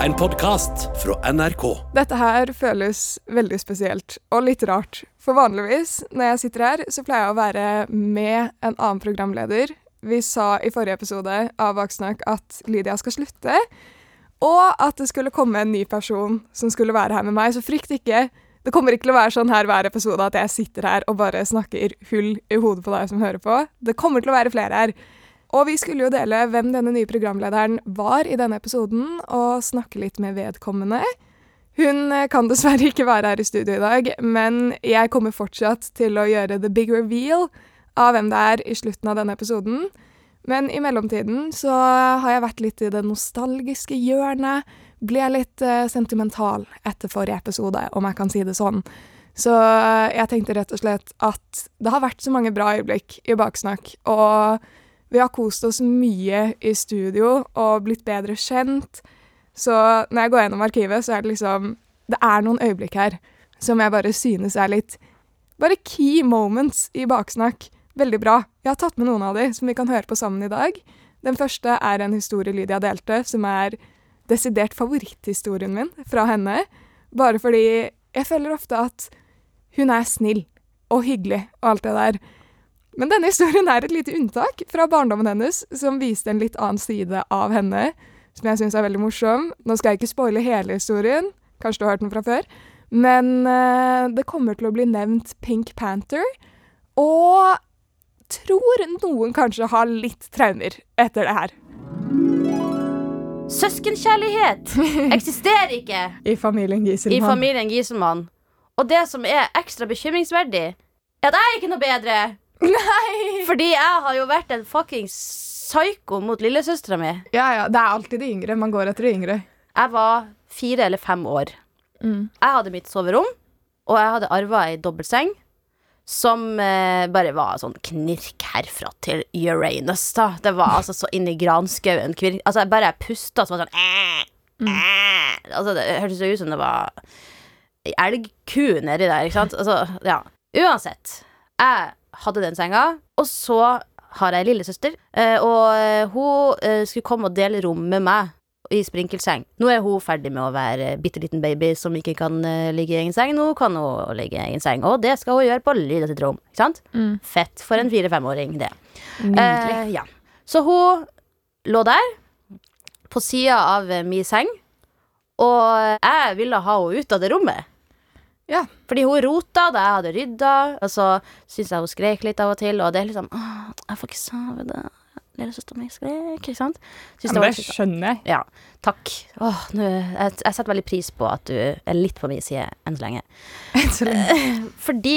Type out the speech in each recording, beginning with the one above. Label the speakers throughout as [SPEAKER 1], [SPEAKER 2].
[SPEAKER 1] En podkast fra NRK.
[SPEAKER 2] Dette her føles veldig spesielt og litt rart. For vanligvis når jeg sitter her, så pleier jeg å være med en annen programleder. Vi sa i forrige episode av Vaksnakk at Lydia skal slutte, og at det skulle komme en ny person som skulle være her med meg. Så frykt ikke. Det kommer ikke til å være sånn her hver episode at jeg sitter her og bare snakker hull i hodet på deg som hører på. Det kommer til å være flere her. Og vi skulle jo dele hvem denne nye programlederen var i denne episoden, og snakke litt med vedkommende. Hun eh, kan dessverre ikke være her i studio i dag, men jeg kommer fortsatt til å gjøre the big reveal av hvem det er i slutten av denne episoden. Men i mellomtiden så har jeg vært litt i det nostalgiske hjørnet. Ble litt eh, sentimental etter forrige episode, om jeg kan si det sånn. Så eh, jeg tenkte rett og slett at det har vært så mange bra øyeblikk i Baksnakk, og vi har kost oss mye i studio og blitt bedre kjent. Så når jeg går gjennom arkivet, så er det liksom Det er noen øyeblikk her som jeg bare synes er litt Bare key moments i baksnakk. Veldig bra. Jeg har tatt med noen av de som vi kan høre på sammen i dag. Den første er en historie Lydia delte, som er desidert favoritthistorien min fra henne. Bare fordi jeg føler ofte at hun er snill og hyggelig og alt det der. Men denne historien er et lite unntak fra barndommen hennes, som viste en litt annen side av henne, som jeg syns er veldig morsom. Nå skal jeg ikke spoile hele historien, kanskje du har hørt den fra før, men uh, det kommer til å bli nevnt Pink Panther, og tror noen kanskje har litt traumer etter det her.
[SPEAKER 3] Søskenkjærlighet eksisterer ikke
[SPEAKER 2] I familien
[SPEAKER 3] i familien Gieselmann. Og det som er ekstra bekymringsverdig, er at jeg er ikke noe bedre.
[SPEAKER 2] Nei!
[SPEAKER 3] Fordi jeg har jo vært en fuckings psyko mot lillesøstera mi.
[SPEAKER 2] Ja, ja, det er alltid de yngre. Man går etter de yngre.
[SPEAKER 3] Jeg var fire eller fem år.
[SPEAKER 2] Mm.
[SPEAKER 3] Jeg hadde mitt soverom, og jeg hadde arva ei dobbeltseng. Som eh, bare var sånn knirk herfra til Uranus, da. Det var altså så inni granskauen. Altså, bare jeg pusta, så var det sånn eh, eh. Altså, det hørtes jo ut som det var ei elgku nedi der, ikke sant? Altså, ja. Uansett. Jeg hadde den senga, og så har jeg ei lillesøster, eh, og eh, hun eh, skulle komme og dele rom med meg i sprinkelseng. Nå er hun ferdig med å være bitte liten baby som ikke kan ligge i egen seng. Nå kan hun ligge i egen seng, og det skal hun gjøre på Lydia sitt rom. Ikke sant?
[SPEAKER 2] Mm.
[SPEAKER 3] Fett for en fire-femåring, det. Eh, ja. Så hun lå der, på sida av min seng, og jeg ville ha henne ut av det rommet.
[SPEAKER 2] Ja.
[SPEAKER 3] Fordi hun rota da jeg hadde rydda, og så syns jeg hun skrek litt av og til, og det er liksom Åh, jeg får ikke sove, det. Lillesøstera mi skrek, ikke sant? Synes
[SPEAKER 2] Ja, men det skjønner jeg.
[SPEAKER 3] ja, takk. Åh, nå, jeg, jeg setter veldig pris på at du er litt på min side enn så lenge.
[SPEAKER 2] Så lenge.
[SPEAKER 3] Fordi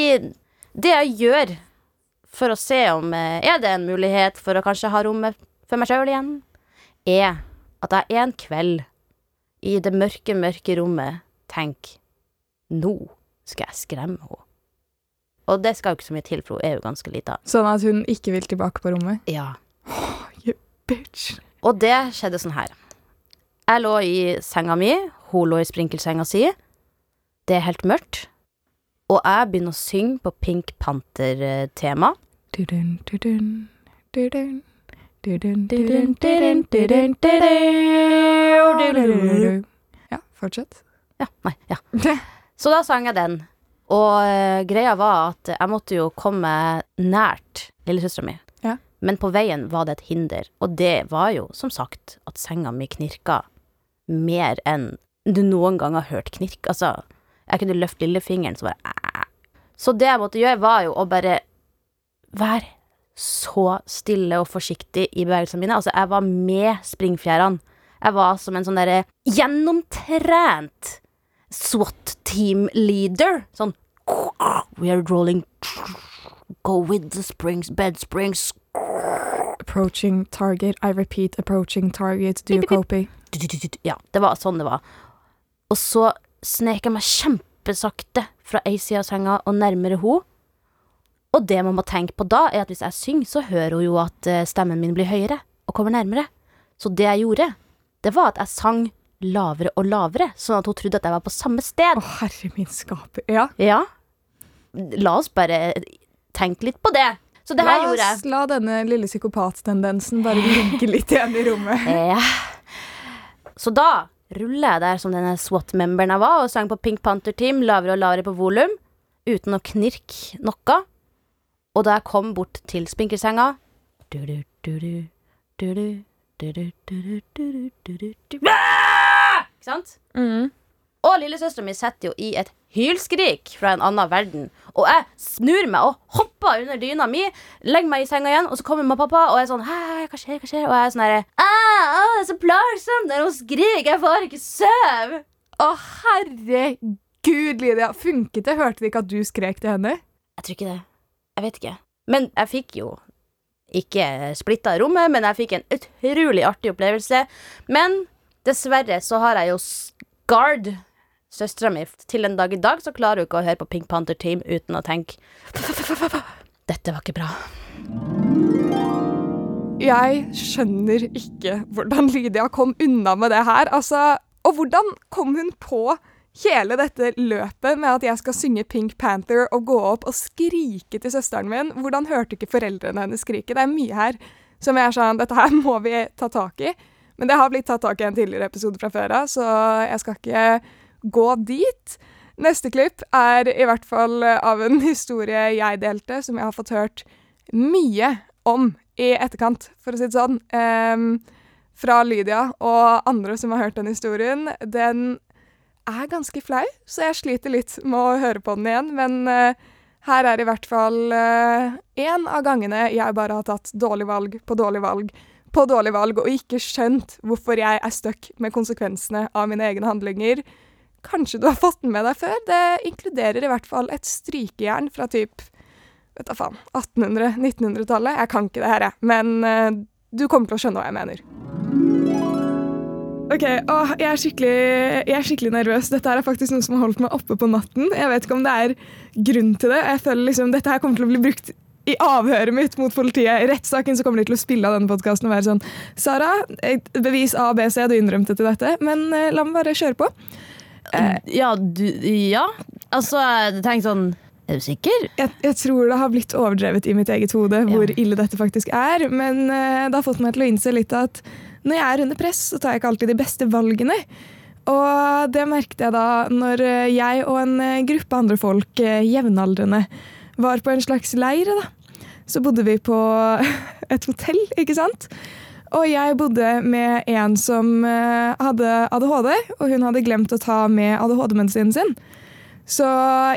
[SPEAKER 3] det jeg gjør for å se om eh, Er det en mulighet for å kanskje ha rommet for meg sjøl igjen, er at jeg en kveld i det mørke, mørke rommet tenker Nå skal jeg skremme henne. Og det skal jo ikke så mye til, for hun er jo ganske lita.
[SPEAKER 2] Sånn at hun ikke vil tilbake på rommet.
[SPEAKER 3] Ja.
[SPEAKER 2] Bitch.
[SPEAKER 3] Og det skjedde sånn her. Jeg lå i senga mi, hun lå i sprinkelsenga si. Det er helt mørkt. Og jeg begynner å synge på Pink Panther-tema.
[SPEAKER 2] Ja, fortsett.
[SPEAKER 3] Ja, nei, ja. Så da sang jeg den. Og eh, greia var at jeg måtte jo komme nært lillesøstera mi.
[SPEAKER 2] Ja.
[SPEAKER 3] Men på veien var det et hinder, og det var jo som sagt at senga mi knirka mer enn du noen gang har hørt knirk. Altså, jeg kunne løfte lillefingeren, så bare. Så det jeg måtte gjøre, var jo å bare være så stille og forsiktig i bevegelsene mine. Altså, jeg var med springfjærene. Jeg var som en sånn derre gjennomtrent SWAT team leader. Sånn We are rolling Go with the springs, bed springs.
[SPEAKER 2] Approaching target. I repeat, approaching target. Do you copy?
[SPEAKER 3] Ja, det var sånn det var. Og så snek jeg meg kjempesakte fra ei side av senga og nærmere ho. Og det man må tenke på da, er at hvis jeg synger, så hører hun jo at eh, stemmen min blir høyere og kommer nærmere. Så det jeg gjorde, det var at jeg sang lavere og lavere, sånn at hun trodde at jeg var på samme
[SPEAKER 2] Å,
[SPEAKER 3] sted.
[SPEAKER 2] herre min skaper. Ja.
[SPEAKER 3] Ja. La oss bare tenke litt på det. Så det her
[SPEAKER 2] la
[SPEAKER 3] gjorde jeg.
[SPEAKER 2] la denne lille psykopattendensen bare ligge litt igjen i rommet.
[SPEAKER 3] Ja. Så da ruller jeg der som denne SWAT-memberen jeg var, og sang på Pink Panther Team, lavere og lavere på volum, uten å knirke noe. Og da jeg kom bort til spinkersenga du-du, du-du, du-du, du-du, du-du, du-du, du-du, du- Ah! Ikke sant?
[SPEAKER 2] Mm.
[SPEAKER 3] Og lillesøstera mi sitter jo i et hylskrik fra en annen verden. Og jeg snur meg og hopper under dyna mi, legger meg i senga igjen, og så kommer mamma og pappa og er sånn Hei, hva skjer, hva skjer? Og jeg er sånn herre ah, Det er så plagsomt når hun skriker, jeg får ikke sove.
[SPEAKER 2] Å, herregud, Lydia. Funket det? Hørte de ikke at du skrek til henne?
[SPEAKER 3] Jeg tror ikke det. Jeg vet ikke. Men jeg fikk jo ikke splitta rommet, men jeg fikk en utrolig artig opplevelse. Men dessverre så har jeg jo Guard, søstera mi til en dag i dag, så klarer hun ikke å høre på Pink Panther Team uten å tenke Dette var ikke bra.
[SPEAKER 2] Jeg skjønner ikke hvordan Lydia kom unna med det her. Altså, og hvordan kom hun på hele dette løpet med at jeg skal synge Pink Panther og gå opp og skrike til søsteren min? Hvordan hørte ikke foreldrene hennes skrike? Det er mye her som jeg er sånn Dette her må vi ta tak i. Men det har blitt tatt tak i en tidligere episode fra før av, så jeg skal ikke gå dit. Neste klipp er i hvert fall av en historie jeg delte, som jeg har fått hørt mye om i etterkant, for å si det sånn. Um, fra Lydia og andre som har hørt den historien. Den er ganske flau, så jeg sliter litt med å høre på den igjen. Men uh, her er i hvert fall én av gangene jeg bare har tatt dårlig valg på dårlig valg på dårlig valg, og ikke skjønt hvorfor jeg er stuck med konsekvensene av mine egne handlinger. Kanskje du har fått den med deg før? Det inkluderer i hvert fall et strykejern fra typ vet da faen, 1800-1900-tallet. Jeg kan ikke det her, jeg, men uh, du kommer til å skjønne hva jeg mener. OK, å, jeg, er jeg er skikkelig nervøs. Dette er faktisk noe som har holdt meg oppe på natten. Jeg vet ikke om det er grunn til det. Jeg føler liksom Dette her kommer til å bli brukt i avhøret mitt mot politiet. I rettssaken så kommer de til å spille av denne podkasten og være sånn Sara, bevis A, B, C, du innrømte til dette, men eh, la meg bare kjøre på. Eh,
[SPEAKER 3] Ja, du Ja. Altså, tenkte sånn Er du sikker?
[SPEAKER 2] jeg, jeg tror det har blitt overdrevet i mitt eget hode hvor
[SPEAKER 3] Ja.
[SPEAKER 2] ille dette faktisk er, men eh, det har fått meg til å innse litt at når jeg er under press, så tar jeg ikke alltid de beste valgene. Og det merket jeg da når eh, jeg og en eh, gruppe andre folk, eh, jevnaldrende, var på en slags leir. da. Så bodde vi på et hotell, ikke sant? Og jeg bodde med en som eh, hadde ADHD, og hun hadde glemt å ta med ADHD-medisinen sin. Så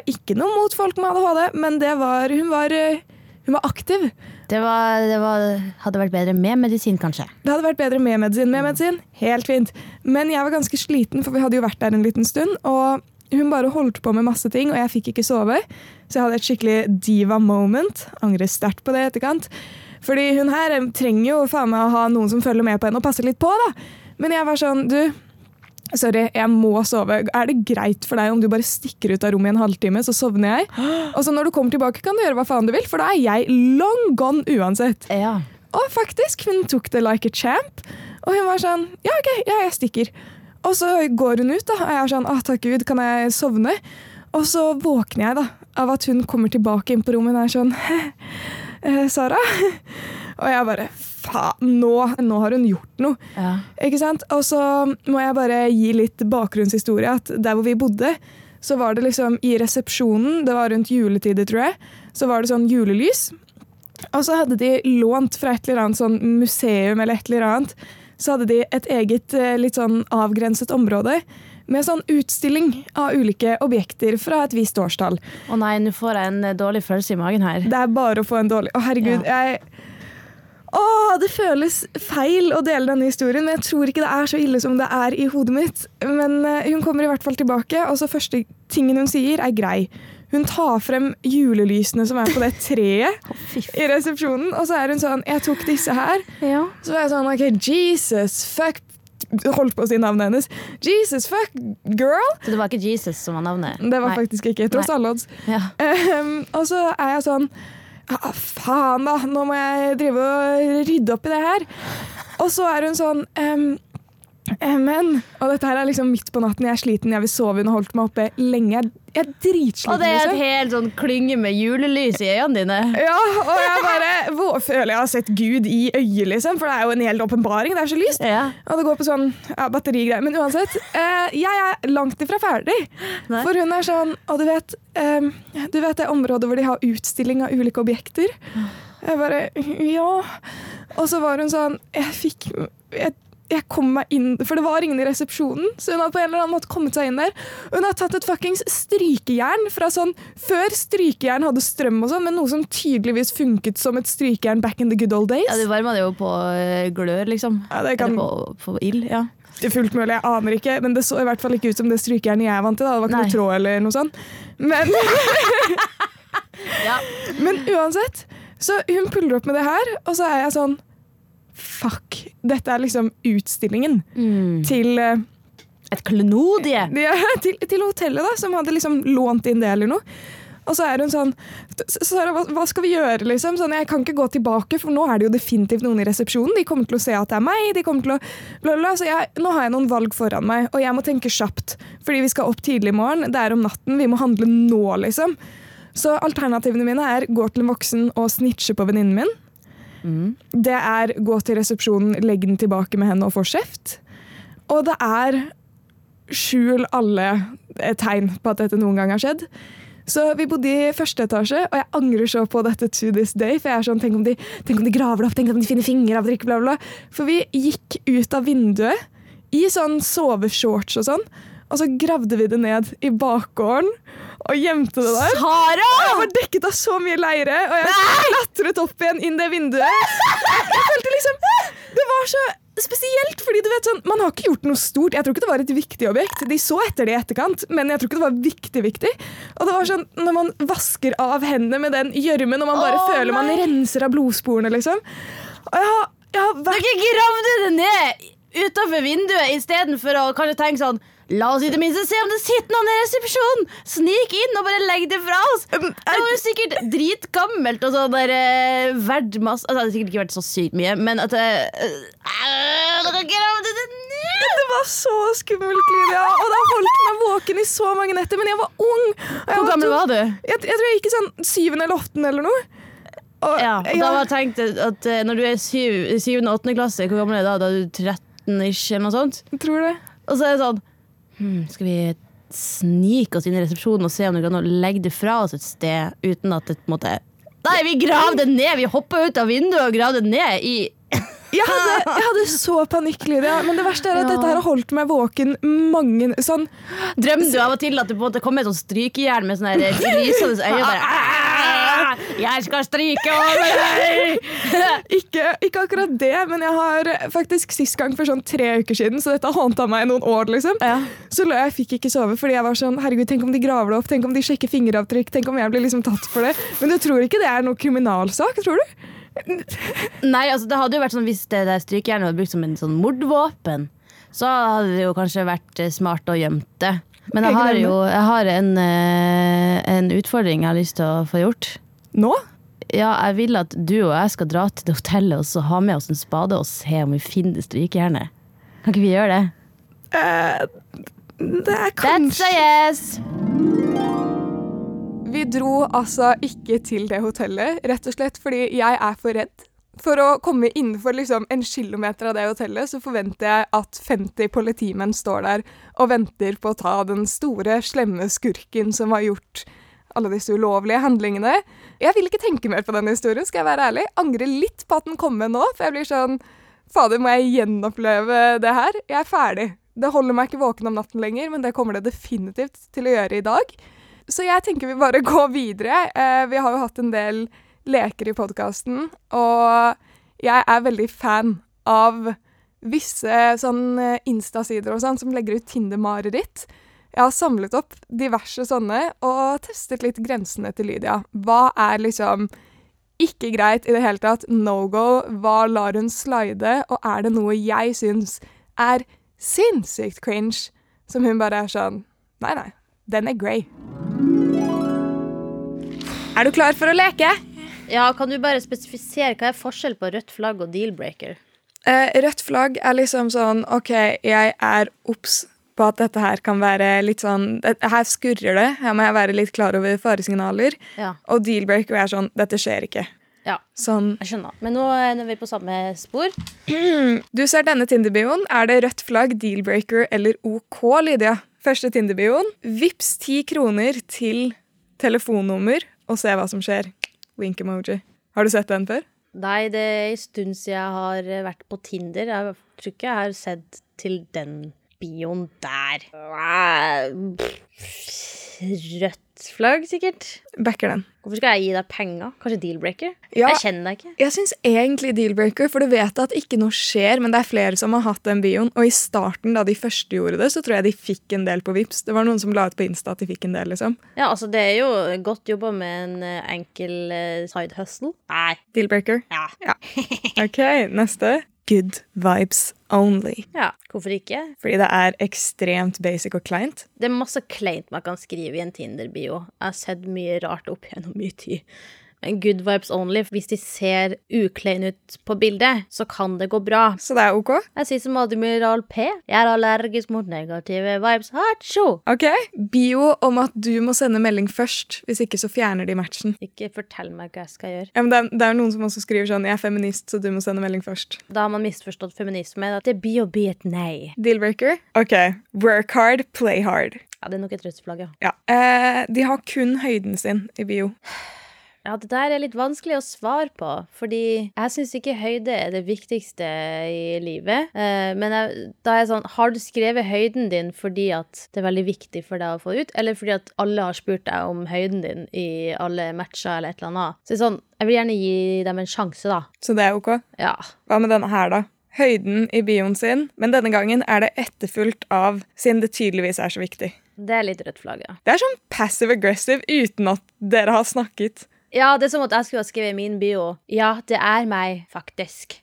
[SPEAKER 2] ikke noe mot folk med ADHD, men det var, hun, var, eh, hun var aktiv.
[SPEAKER 3] Det, var, det var, hadde vært bedre med medisin, kanskje.
[SPEAKER 2] Det hadde vært bedre med medisin. Med medisin, helt fint. Men jeg var ganske sliten, for vi hadde jo vært der en liten stund. Og hun bare holdt på med masse ting, og jeg fikk ikke sove. Så jeg hadde et skikkelig diva moment. Angrer sterkt på det i etterkant. Fordi hun her eh, trenger jo faen meg å ha noen som følger med på henne og passer litt på, da. Men jeg var sånn, du Sorry, jeg må sove. Er det greit for deg om du bare stikker ut av rommet i en halvtime, så sovner jeg? Og så når du kommer tilbake, kan du gjøre hva faen du vil, for da er jeg long gone uansett.
[SPEAKER 3] Ja.
[SPEAKER 2] Og faktisk, hun tok det like a champ. Og hun var sånn Ja, OK, ja, jeg stikker. Og så går hun ut, da, og jeg er sånn Å, takk Gud, kan jeg sovne? Og så våkner jeg da, av at hun kommer tilbake inn på rommet og er sånn «Eh, Sara? Og jeg bare Faen, nå, nå har hun gjort noe.
[SPEAKER 3] ja.
[SPEAKER 2] Ikke sant? Og så må jeg bare gi litt bakgrunnshistorie. At der hvor vi bodde, så var det liksom i resepsjonen, det var rundt juletider, tror jeg, så var det sånn julelys. Og så hadde de lånt fra et eller annet sånn museum eller et eller annet, så hadde de et eget eh, litt sånn avgrenset område med sånn utstilling av ulike objekter fra et visst årstall.
[SPEAKER 3] Å nei, nå får jeg en eh, dårlig følelse i magen her.
[SPEAKER 2] Det er bare å få en dårlig Å, herregud, jeg Å, det føles feil å dele denne historien, men jeg tror ikke det er så ille som det er i hodet mitt. Men eh, hun kommer i hvert fall tilbake, og så første tingen hun sier, er grei. Hun tar frem julelysene som er på det treet i resepsjonen, og så er hun sånn Jeg tok disse her.
[SPEAKER 3] Ja.
[SPEAKER 2] Så var jeg sånn OK, Jesus, fuck Holdt på å si navnet hennes. Jesus, fuck, girl!
[SPEAKER 3] Så det var ikke Jesus som var navnet?
[SPEAKER 2] Det var
[SPEAKER 3] Nei.
[SPEAKER 2] faktisk ikke, tross alle odds.
[SPEAKER 3] ja.
[SPEAKER 2] Um, og så er jeg sånn ja, faen, da. Nå må jeg drive og rydde opp i det her. Og så er hun sånn Eh, Men, og dette her er liksom midt på natten, jeg er sliten, jeg vil sove, hun har holdt meg oppe lenge. Jeg, jeg er dritsliten.
[SPEAKER 3] Og det er et
[SPEAKER 2] liksom.
[SPEAKER 3] helt sånn klynge med julelys i øynene dine.
[SPEAKER 2] Ja, og jeg bare hvor, føler jeg har sett Gud i øyet, liksom. For det er jo en hel åpenbaring. Det er så lyst.
[SPEAKER 3] Ja.
[SPEAKER 2] Og det går på sånn ja, batterigreier. Men uansett, eh, jeg er langt ifra ferdig.
[SPEAKER 3] Nei.
[SPEAKER 2] For hun er sånn Og du vet, eh, du vet det området hvor de har utstilling av ulike objekter? Jeg bare Ja. Og så var hun sånn Jeg fikk jeg, jeg kom meg inn, for det var ingen i resepsjonen, så hun hadde på en eller annen måte kommet seg inn der. Hun har tatt et fuckings strykejern fra sånn Før strykejern hadde strøm og sånn, men noe som tydeligvis funket som et strykejern back in the good old days.
[SPEAKER 3] Ja, det varma det jo på eh, glør, liksom.
[SPEAKER 2] Ja, det kan-
[SPEAKER 3] Eller på, på ild. Ja.
[SPEAKER 2] Det er fullt mulig, jeg aner ikke, men det så i hvert fall ikke ut som det strykejernet jeg er vant til. Da. Det var ikke
[SPEAKER 3] Nei.
[SPEAKER 2] noe tråd eller noe sånt. Men,
[SPEAKER 3] Ja.
[SPEAKER 2] men uansett, så hun puller opp med det her, og så er jeg sånn Fuck. Dette er liksom utstillingen til, eh,
[SPEAKER 3] Et klenodie!
[SPEAKER 2] Ja, til, til hotellet, da, som hadde liksom lånt inn det eller noe. Og så er hun sånn Sara, hva, skal vi gjøre, liksom? Sånn, jeg kan ikke gå tilbake, for nå er det jo definitivt noen i resepsjonen. De kommer til å se at det er meg. de kommer til å bla, bla. Så jeg, nå har jeg noen valg foran meg, og jeg må tenke kjapt. Fordi vi skal opp tidlig i morgen. Det er om natten. Vi må handle nå, liksom. Så alternativene mine er gå til en voksen og snitche på venninnen min. Det er gå til resepsjonen, legg den tilbake med henne og få kjeft. Og det er skjul alle eh, tegn på at dette noen gang har skjedd. Så vi bodde i første etasje, og jeg angrer så på dette to this day. For jeg er sånn, tenk om de, tenk om de graver det opp, tenk om de finner fingeravtrykk, bla, bla. For vi gikk ut av vinduet i sånn soveshorts og sånn, og så gravde vi det ned i bakgården og gjemte det der.
[SPEAKER 3] Sara!
[SPEAKER 2] Og jeg var dekket av så mye leire, og jeg klatret opp igjen inn det vinduet. Jeg følte liksom Det var så spesielt, fordi du vet sånn Man har ikke gjort noe stort. Jeg tror ikke det var et viktig objekt. De så etter det i etterkant, men jeg tror ikke det var viktig viktig. Og det var sånn når man vasker av hendene med den gjørmen, og man bare
[SPEAKER 3] Åh,
[SPEAKER 2] føler man
[SPEAKER 3] nei.
[SPEAKER 2] renser av blodsporene, liksom. Og jeg har, jeg har vært
[SPEAKER 3] Dere gravde det ned utafor vinduet istedenfor å kanskje tenke sånn La oss i det minste se om det sitter noen i resepsjonen! Snik inn og bare legg det fra oss! Det var jo sikkert dritgammelt og sånn der uh, verdt masse Altså, det hadde sikkert ikke vært så sykt mye, men at det uh, det
[SPEAKER 2] var så skummelt, Lydia. Og det har holdt meg våken i så mange netter. Men jeg var ung. jeg
[SPEAKER 3] Hvor gammel var du?
[SPEAKER 2] Jeg, jeg tror jeg gikk i sånn syvende eller åttende eller noe. Og,
[SPEAKER 3] Ja, og da var jeg tenkt at eh, når du er syv, syvende og åttende klasse, hvor gammel er du da? Da er du 13-ish eller noe sånt?
[SPEAKER 2] jeg tror det.
[SPEAKER 3] Og så er det sånn hmm, Skal vi snike oss inn i resepsjonen og se om vi kan legge det fra oss et sted uten at det på en måte Nei, vi gravde det ned! Vi hoppa ut av vinduet og gravde det ned i
[SPEAKER 2] Jeg hadde, jeg hadde så panikk, Lydia. Men det verste er at dette her har holdt meg våken mange sånn
[SPEAKER 3] Drømte du av og til at det på en måte kom et sånt strykejern med sånne her lysende øyne? Bare, «Ah, jeg skal stryke over deg!
[SPEAKER 2] ikke, ikke akkurat det, men jeg har faktisk sist gang for sånn tre uker siden, så dette har håndta meg i noen år, liksom.
[SPEAKER 3] Ja.
[SPEAKER 2] Så lå jeg fikk ikke sove fordi jeg var sånn Herregud, tenk om de graver det opp, tenk om de sjekker fingeravtrykk, tenk om jeg blir liksom tatt for det. Men du tror ikke det er noe kriminalsak, tror du?
[SPEAKER 3] Nei, altså det hadde jo vært sånn Hvis det der strykejernet var brukt som en sånn mordvåpen, så hadde det jo kanskje vært eh, smart å gjemme det. Men jeg
[SPEAKER 2] Jeg
[SPEAKER 3] har jo jeg har en, eh, en utfordring jeg har lyst til å få gjort.
[SPEAKER 2] Nå?
[SPEAKER 3] Ja, jeg vil at du og jeg skal dra til det hotellet og så ha med oss en spade og se om vi finner det strykejernet. Kan ikke vi gjøre det?
[SPEAKER 2] Eh, det er kanskje That's
[SPEAKER 3] a yes!
[SPEAKER 2] Vi dro altså ikke til det hotellet, rett og slett fordi jeg er for redd. For å komme innenfor liksom en kilometer av det hotellet, så forventer jeg at 50 politimenn står der og venter på å ta den store, slemme skurken som har gjort alle disse ulovlige handlingene. Jeg vil ikke tenke mer på den historien, skal jeg være ærlig. Angrer litt på at den kom med nå, for jeg blir sånn Fader, må jeg gjenoppleve det her? Jeg er ferdig. Det holder meg ikke våken om natten lenger, men det kommer det definitivt til å gjøre i dag. Så jeg tenker vi bare går videre. Eh, vi har jo hatt en del leker i podkasten, og jeg er veldig fan av visse sånn eh, Insta-sider og sånn som legger ut Tinder-mareritt. Jeg har samlet opp diverse sånne og testet litt grensene til Lydia. Hva er liksom ikke greit i det hele tatt? No go? Hva lar hun slide? Og er det noe jeg syns er sinnssykt cringe, som hun bare er sånn Nei, nei, den er grey. Er du klar for å leke?
[SPEAKER 3] Ja, Kan du bare spesifisere hva er forskjell på rødt flagg og deal-breaker?
[SPEAKER 2] Eh, rødt flagg er liksom sånn OK, jeg er obs på at dette her kan være litt sånn Her skurrer det. Her må jeg være litt klar over faresignaler.
[SPEAKER 3] Ja.
[SPEAKER 2] Og deal-breaker er sånn Dette skjer ikke.
[SPEAKER 3] ja.
[SPEAKER 2] Sånn
[SPEAKER 3] Jeg skjønner. Men nå er vi på samme spor.
[SPEAKER 2] Du ser denne Tinder-bioen. Er det rødt flagg, deal-breaker eller OK, Lydia? Første Tinder-bioen. Vips ti kroner til telefonnummer og se hva som skjer. Wink-emoji. Har du sett den før?
[SPEAKER 3] Nei, det er en stund siden jeg har vært på Tinder. Jeg tror ikke jeg har sett til den bioen der. Rødt flagg, sikkert.
[SPEAKER 2] Backer den.
[SPEAKER 3] Hvorfor skal jeg gi deg penger? Kanskje deal-breaker?
[SPEAKER 2] Ja.
[SPEAKER 3] Jeg kjenner deg ikke.
[SPEAKER 2] Jeg syns egentlig deal-breaker, for du vet at ikke noe skjer, men det er flere som har hatt den bioen. Og i starten, da de første gjorde det, så tror jeg de fikk en del på Vips. Det var noen som la ut på Insta at de fikk en del, liksom.
[SPEAKER 3] Ja, altså, det er jo godt jobba med en eh, enkel eh, side hustle. Nei.
[SPEAKER 2] Deal-breaker.
[SPEAKER 3] Ja.
[SPEAKER 2] OK, neste. Good vibes only.
[SPEAKER 3] ja. Hvorfor ikke?
[SPEAKER 2] Fordi det er ekstremt basic og kleint.
[SPEAKER 3] Det er masse kleint man kan skrive i en Tinder-bio. Jeg har sett mye rart opp gjennom mye tid. Good vibes only. Hvis de ser ukleine ut på bildet, så kan det gå bra.
[SPEAKER 2] Så det er OK.
[SPEAKER 3] Jeg sier som Admiral P. Jeg er allergisk mot negative vibes. Hatsjo!
[SPEAKER 2] Ok, Bio om at du må sende melding først. Hvis ikke så fjerner de matchen.
[SPEAKER 3] Ikke fortell meg hva jeg skal gjøre.
[SPEAKER 2] Ja, men det, er, det er noen som også skriver sånn 'Jeg er feminist, så du må sende melding først'.
[SPEAKER 3] Da har man misforstått feminisme. At det blir å bli et nei.
[SPEAKER 2] Deal-breaker? OK. Work hard, play hard.
[SPEAKER 3] Ja, det er nok et rødt flagg, ja.
[SPEAKER 2] Ja. Eh, de har kun høyden sin i bio.
[SPEAKER 3] Ja, det der er litt vanskelig å svare på, fordi jeg syns ikke høyde er det viktigste i livet. Eh, men jeg, da er jeg sånn, har du skrevet høyden din fordi at det er veldig viktig for deg å få ut, eller fordi at alle har spurt deg om høyden din i alle matcher eller et eller annet? Så det er sånn, jeg vil gjerne gi dem en sjanse, da.
[SPEAKER 2] Så det er OK.
[SPEAKER 3] Ja.
[SPEAKER 2] Hva med denne her, da? Høyden i bioen sin, men denne gangen er det etterfulgt av siden det tydeligvis er så viktig.
[SPEAKER 3] Det er litt rødt flagg, ja.
[SPEAKER 2] Det er sånn passive-aggressive uten at dere har snakket.
[SPEAKER 3] Ja, det er som at jeg skulle ha skrevet min bio Ja, det er meg, faktisk.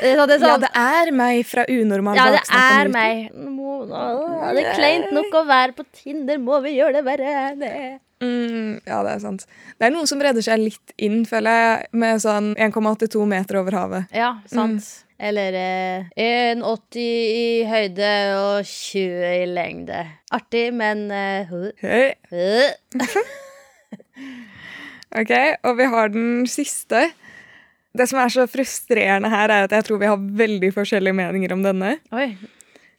[SPEAKER 3] Det er sånn, det er
[SPEAKER 2] Ja,
[SPEAKER 3] sånn
[SPEAKER 2] det er meg fra unormal
[SPEAKER 3] Ja, det er meg. Må- å, Det er kleint nok å være på Tinder, må vi gjøre det verre? Det.
[SPEAKER 2] Mm, ja, det er sant. Det er noen som redder seg litt inn, føler jeg, med sånn 1,82 meter over havet.
[SPEAKER 3] Ja, sant. Eller eh, 1,80 i høyde og 20 i lengde. Artig, men eh.
[SPEAKER 2] Ok, og vi har den siste. Det som er så frustrerende her, er at jeg tror vi har veldig forskjellige meninger om denne.
[SPEAKER 3] Oi.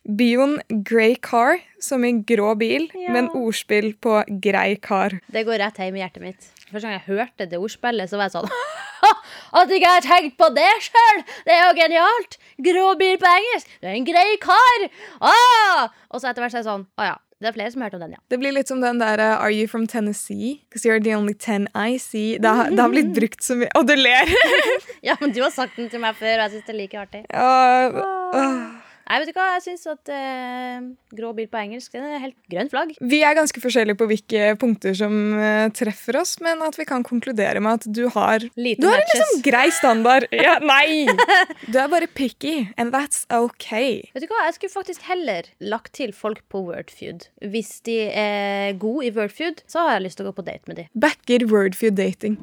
[SPEAKER 2] Bioen grey car, som i grå bil,
[SPEAKER 3] Ja.
[SPEAKER 2] en ordspill på grei kar.
[SPEAKER 3] Det går rett hjem i hjertet mitt. Første gang jeg hørte det ordspillet, så var jeg sånn At ikke jeg har tenkt på det sjøl! Det er jo genialt! Grå bil på engelsk! Du er en grei kar! Ah! Og så etter hvert så er jeg sånn Å ja. Det er flere som har hørt om den, ja.
[SPEAKER 2] Det blir litt som den der uh, Are you from Tennessee? Because you're the only ten I see. Det har, det har blitt brukt så mye Og du ler!
[SPEAKER 3] Ja, men du har sagt den til meg før, og jeg syns det er like artig.
[SPEAKER 2] Uh, åh.
[SPEAKER 3] Nei, vet du hva, jeg syns at eh, grå bil på engelsk, den er helt grønn flagg.
[SPEAKER 2] Vi er ganske forskjellige på hvilke punkter som eh, treffer oss, men at vi kan konkludere med at du har
[SPEAKER 3] Lite
[SPEAKER 2] Du har en liksom grei standard. Ja, nei! Du er bare picky, and that's okay.
[SPEAKER 3] Vet du hva, jeg skulle faktisk heller lagt til folk på Wordfeud. Hvis de er gode i Wordfeud, så har jeg lyst til å gå på date med de.
[SPEAKER 2] Backer wordfeud dating.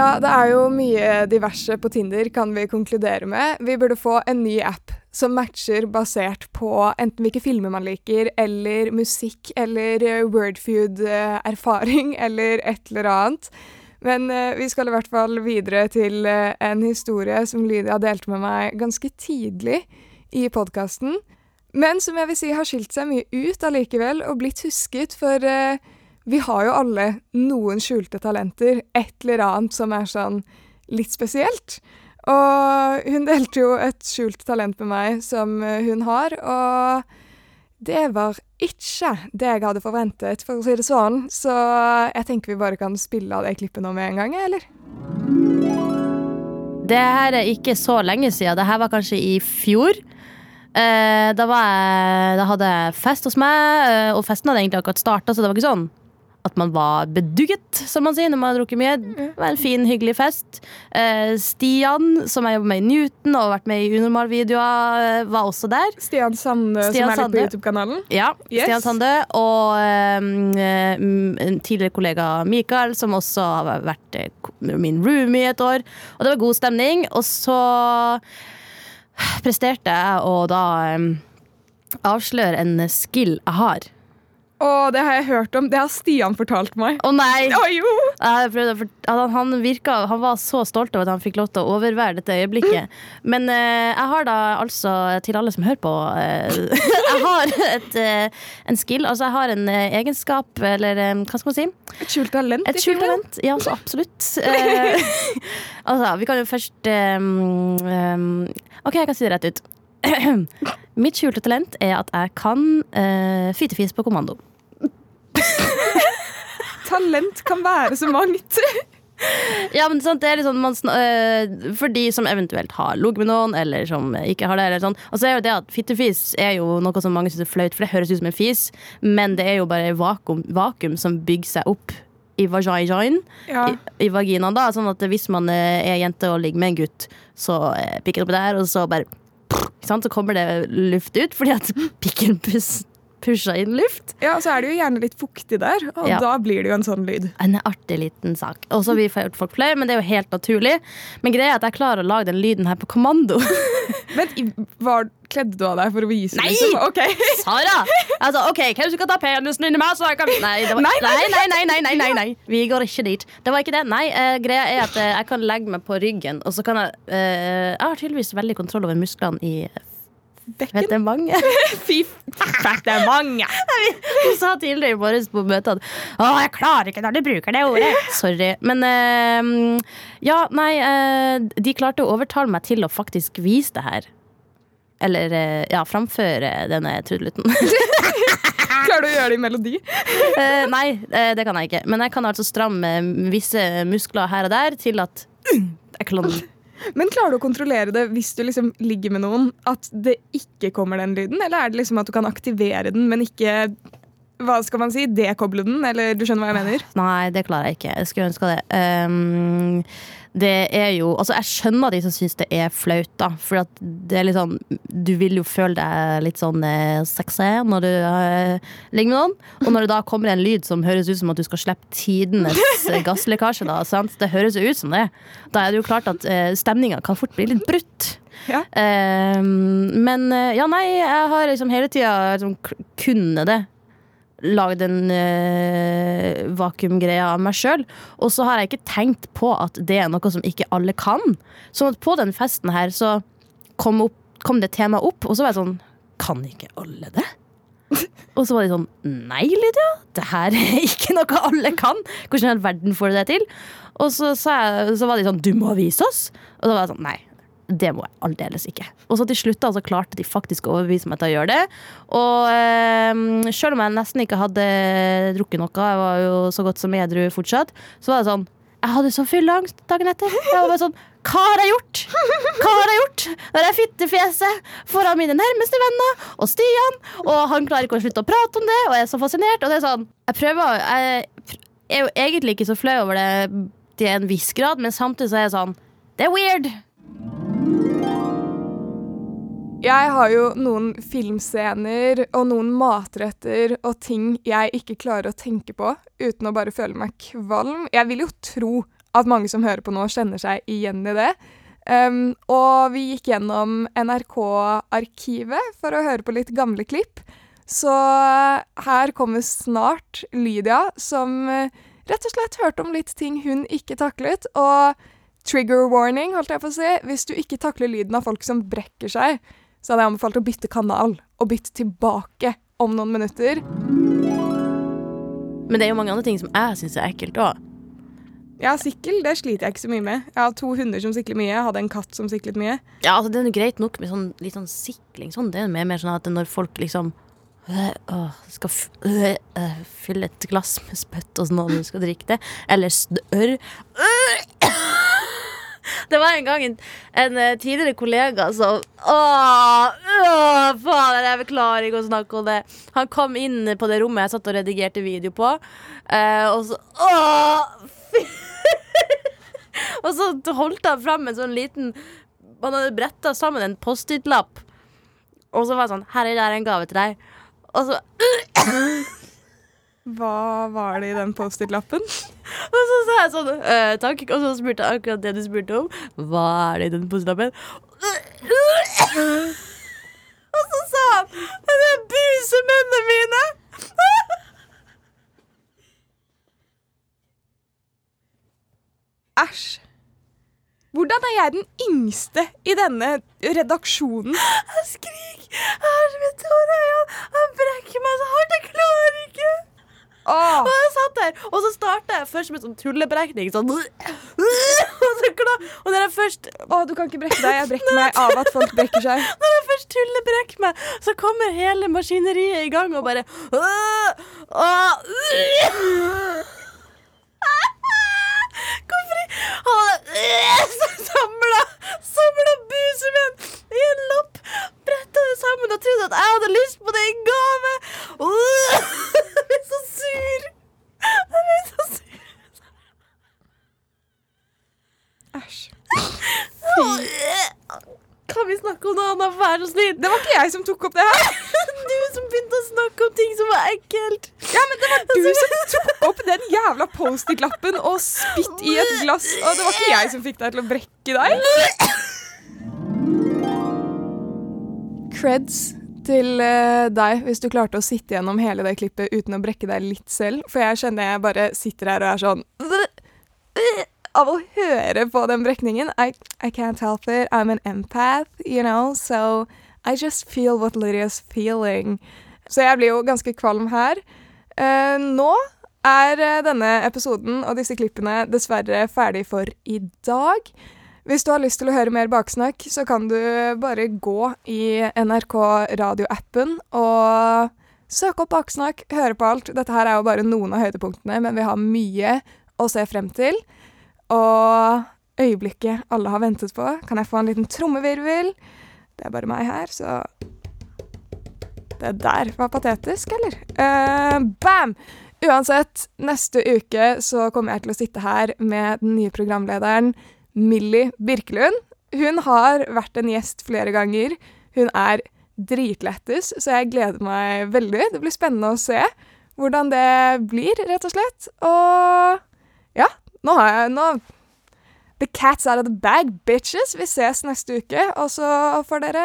[SPEAKER 2] Ja, det er jo mye diverse på Tinder, kan vi konkludere med. Vi burde få en ny app som matcher basert på enten hvilke filmer man liker, eller musikk, eller eh, Wordfeud-erfaring, eller et eller annet. Men eh, vi skal i hvert fall videre til eh, en historie som Lydia delte med meg ganske tidlig i podkasten. Men som jeg vil si har skilt seg mye ut allikevel, og blitt husket, for eh, vi har jo alle noen skjulte talenter, et eller annet som er sånn litt spesielt. Og hun delte jo et skjult talent med meg som hun har, og det var ikke det jeg hadde forventet, for å si det sånn. Så jeg tenker vi bare kan spille av det klippet nå med en gang, eller?
[SPEAKER 3] Det her er ikke så lenge siden. Det her var kanskje i fjor. Eh, da, jeg, da hadde jeg fest hos meg, eh, og festen hadde egentlig akkurat starta, så det var ikke sånn at man var bedugget, som man sier når man har drukket mye. Det var en fin, hyggelig fest. Eh, Stian, som jeg jobber med i Newton og har vært med i Unormal-videoer, eh, var også der.
[SPEAKER 2] Stian Sande,
[SPEAKER 3] Stian
[SPEAKER 2] som er litt
[SPEAKER 3] Sande.
[SPEAKER 2] på YouTube-kanalen.
[SPEAKER 3] Ja,
[SPEAKER 2] Yes.
[SPEAKER 3] Stian Sande og mm, en tidligere kollega Mikael, som også har vært min roomie i et år. Og det var god stemning. Og så presterte jeg å da um, avsløre en skill jeg har.
[SPEAKER 2] Og det har jeg hørt om. Det har Stian fortalt meg.
[SPEAKER 3] Å nei!
[SPEAKER 2] Å jo!
[SPEAKER 3] Å han, han, virka, han var så stolt over at han fikk lov til å overvære dette øyeblikket. Men uh, jeg har da altså, til alle som hører på uh, Jeg har et, uh, en skill, altså jeg har en egenskap, eller um, hva skal man si?
[SPEAKER 2] Et skjult talent.
[SPEAKER 3] Et skjult talent. Ja, så absolutt. Eh, altså, vi kan jo først um, um, OK, jeg kan si det rett ut. Mitt skjulte talent er at jeg kan uh, fytefis på kommando.
[SPEAKER 2] Talent kan være så mangt.
[SPEAKER 3] Ja, men sant, det er litt sånn man, øh, For de som eventuelt har ligget med noen, eller som ikke har det. Eller sånn. Og så er jo det at fittefis er jo noe som mange syns er flaut, for det høres ut som en fis, men det er jo bare vakuum, vakuum som bygger seg opp i vaginaen,
[SPEAKER 2] Ja.
[SPEAKER 3] i, i vaginaen. da Sånn at hvis man øh, er jente og ligger med en gutt, så øh, pikker det opp der, og så bare Så kommer det luft ut fordi at pikken pus, pusher inn luft.
[SPEAKER 2] ja, og så er det jo gjerne litt fuktig der, og
[SPEAKER 3] Ja.
[SPEAKER 2] da blir det jo en sånn lyd.
[SPEAKER 3] En artig liten sak. Og så har vi gjort folk flau, men det er jo helt naturlig. Men greia er at jeg klarer å lage den lyden her på kommando.
[SPEAKER 2] Men i- var, kledde du av deg for å vise?
[SPEAKER 3] Nei!
[SPEAKER 2] Liksom? Okay.
[SPEAKER 3] Sara! Altså, OK, hvem skal ta penisen inni meg? Så jeg kan... Nei, det var... nei, nei, nei, nei, nei, nei, nei, nei. Vi går ikke dit. Det var ikke det. Nei, uh, greia er at uh, jeg kan legge meg på ryggen, og så kan jeg uh, Jeg har tydeligvis veldig kontroll over musklene i
[SPEAKER 2] Bekken.
[SPEAKER 3] mange?
[SPEAKER 2] Fy mange.
[SPEAKER 3] Du sa tidligere i morges på møtet at Å, jeg klarer ikke når du bruker det ordet. Sorry. Men uh, ja, nei, uh, de klarte å overtale meg til å faktisk vise det her. Eller uh, ja, framføre denne trudelutten.
[SPEAKER 2] Klarer du å gjøre det i melodi?
[SPEAKER 3] uh, nei, uh, det kan jeg ikke. Men jeg kan altså stramme visse muskler her og der til at jeg kan
[SPEAKER 2] Men klarer du å kontrollere det hvis du liksom ligger med noen, at det ikke kommer den lyden? Eller er det liksom at du kan aktivere den, men ikke hva skal man si, dekoble den? Eller du skjønner hva jeg mener?
[SPEAKER 3] Nei, det klarer jeg ikke. Jeg skulle ønske det. Um, det er jo Altså, jeg skjønner de som syns det er flaut, da. For at det er litt sånn Du vil jo føle deg litt sånn eh, sexy når du eh, ligger med noen. Og når det da kommer en lyd som høres ut som at du skal slippe tidenes gasslekkasje, da. Sant? Det høres jo ut som det. Da er det jo klart at eh, stemninga kan fort bli litt brutt.
[SPEAKER 2] Ja.
[SPEAKER 3] Eh, men ja, nei, jeg har liksom hele tida liksom, kunnet det lagd en uh, vakuumgreie av meg sjøl. Og så har jeg ikke tenkt på at det er noe som ikke alle kan. Sånn at på den festen her så kom, opp, kom det temaet opp, og så var jeg sånn Kan ikke alle det? Og så var de sånn Nei, Lydia, det her er ikke noe alle kan. Hvordan i all verden får du det til? Og så, så, jeg, så var de sånn Du må vise oss. Og da var jeg sånn Nei. Det må jeg aldeles ikke. Og så til slutt da, så klarte de faktisk å overbevise meg til å gjøre det. Og eh, selv om jeg nesten ikke hadde drukket noe, jeg var jo så godt som edru fortsatt, så var det sånn Jeg hadde så fylleangst dagen etter. Jeg var bare sånn Hva har jeg gjort? Hva har jeg gjort? Når jeg fittefjeset foran mine nærmeste venner og Stian, og han klarer ikke å slutte å prate om det, og jeg er så fascinert. Og det er sånn Jeg prøver Jeg er jo egentlig ikke så flau over det til en viss grad, men samtidig så er jeg sånn Det er weird.
[SPEAKER 2] Jeg har jo noen filmscener og noen matretter og ting jeg ikke klarer å tenke på uten å bare føle meg kvalm. Jeg vil jo tro at mange som hører på nå, kjenner seg igjen i det. Um, og vi gikk gjennom NRK-arkivet for å høre på litt gamle klipp. Så her kommer snart Lydia, som eh, rett og slett hørte om litt ting hun ikke taklet. Og trigger warning, holdt jeg på å si. Hvis du ikke takler lyden av folk som brekker seg, så hadde jeg anbefalt å bytte kanal og bytte tilbake om noen minutter.
[SPEAKER 3] Men det er jo mange andre ting som jeg syns er ekkelt òg.
[SPEAKER 2] Ja, sikkel det sliter jeg ikke så mye med. Jeg har to hunder som sikler mye, jeg hadde en katt som siklet mye.
[SPEAKER 3] Ja, altså, det er jo greit nok med sånn, litt sånn sikling. Sånn. Det er mer, mer sånn at når folk liksom øh, øh, skal øh, øh, fylle et glass med spytt og sånn, og du skal drikke det, eller snørr Det var en gang en, en eh, tidligere kollega som Åh, åh faen, jeg klarer ikke å snakke om det. Han kom inn på det rommet jeg satt og redigerte video på, eh, og så Åh, fy. Og så holdt han fram en sånn liten Han hadde bretta sammen en Post-It-lapp, og så var det sånn Her er en gave til deg. Og så
[SPEAKER 2] Hva var det i den Post-It-lappen?
[SPEAKER 3] Og så sa jeg sånn «Øh, Takk. Og så spurte jeg akkurat det du spurte om. Hva er det i den Post-It-lappen? Og så sa han Det er busemennene mine!
[SPEAKER 2] Æsj. Hvordan er jeg den yngste i denne redaksjonen?
[SPEAKER 3] Jeg skriker. Helvete, hvor er han? Han brekker meg så hardt. Jeg.
[SPEAKER 2] Åh,
[SPEAKER 3] Og jeg satt der, og så starta jeg først med sånn tulleberekning. Sånn. Og, så klar, og når jeg først
[SPEAKER 2] åh, du kan ikke brekke deg. Jeg brekker meg av at folk brekker seg.
[SPEAKER 3] Når jeg først tullebrekker meg, så kommer hele maskineriet i gang og bare «Åh! Åh! Hvorfor Han har samla buset min i en lapp, bretta det sammen og trodde at jeg hadde lyst på det i gave. Blir så sur. Jeg ble så sur.
[SPEAKER 2] Æsj.
[SPEAKER 3] Kan vi snakke om noe annet, vær så snill?
[SPEAKER 2] Det var ikke jeg som tok opp det her.
[SPEAKER 3] Du som begynte å snakke om ting som var ekkelt.
[SPEAKER 2] Ja, men det var du som tok opp den jævla Post-It-lappen og spytt i et glass. Og det var ikke jeg som fikk deg til å brekke deg. Creds til eh, deg hvis du klarte å sitte gjennom hele det klippet uten å brekke deg litt selv. For jeg kjenner jeg bare sitter her og er sånn Av å høre på den brekningen. I, I can't help it. I'm an empath, you know, so I just feel what Lydia's feeling. Så jeg blir jo ganske kvalm her. Uh, nå er eh, denne episoden og disse klippene dessverre ferdig for i dag. Hvis du har lyst til å høre mer baksnakk, så kan du bare gå i NRK radioappen og søke opp baksnakk, høre på alt. Dette her er jo bare noen av høydepunktene, men vi har mye å se frem til. Og øyeblikket alle har ventet på. Kan jeg få en liten trommevirvel? Det er bare meg her, så Det der var patetisk, eller? Uh, bam! Uansett, neste uke så kommer jeg til å sitte her med den nye programlederen Millie Birkelund. Hun har vært en gjest flere ganger. Hun er dritlættis, så jeg gleder meg veldig. Det blir spennende å se hvordan det blir, rett og slett. Og ja, nå har jeg nå The cat's out of the bag, bitches! Vi ses neste uke, og så får dere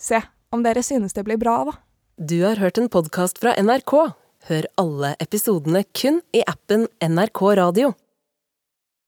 [SPEAKER 2] se om dere synes det blir bra, da.
[SPEAKER 4] Du har hørt en podkast fra NRK. Hør alle episodene kun i appen NRK Radio.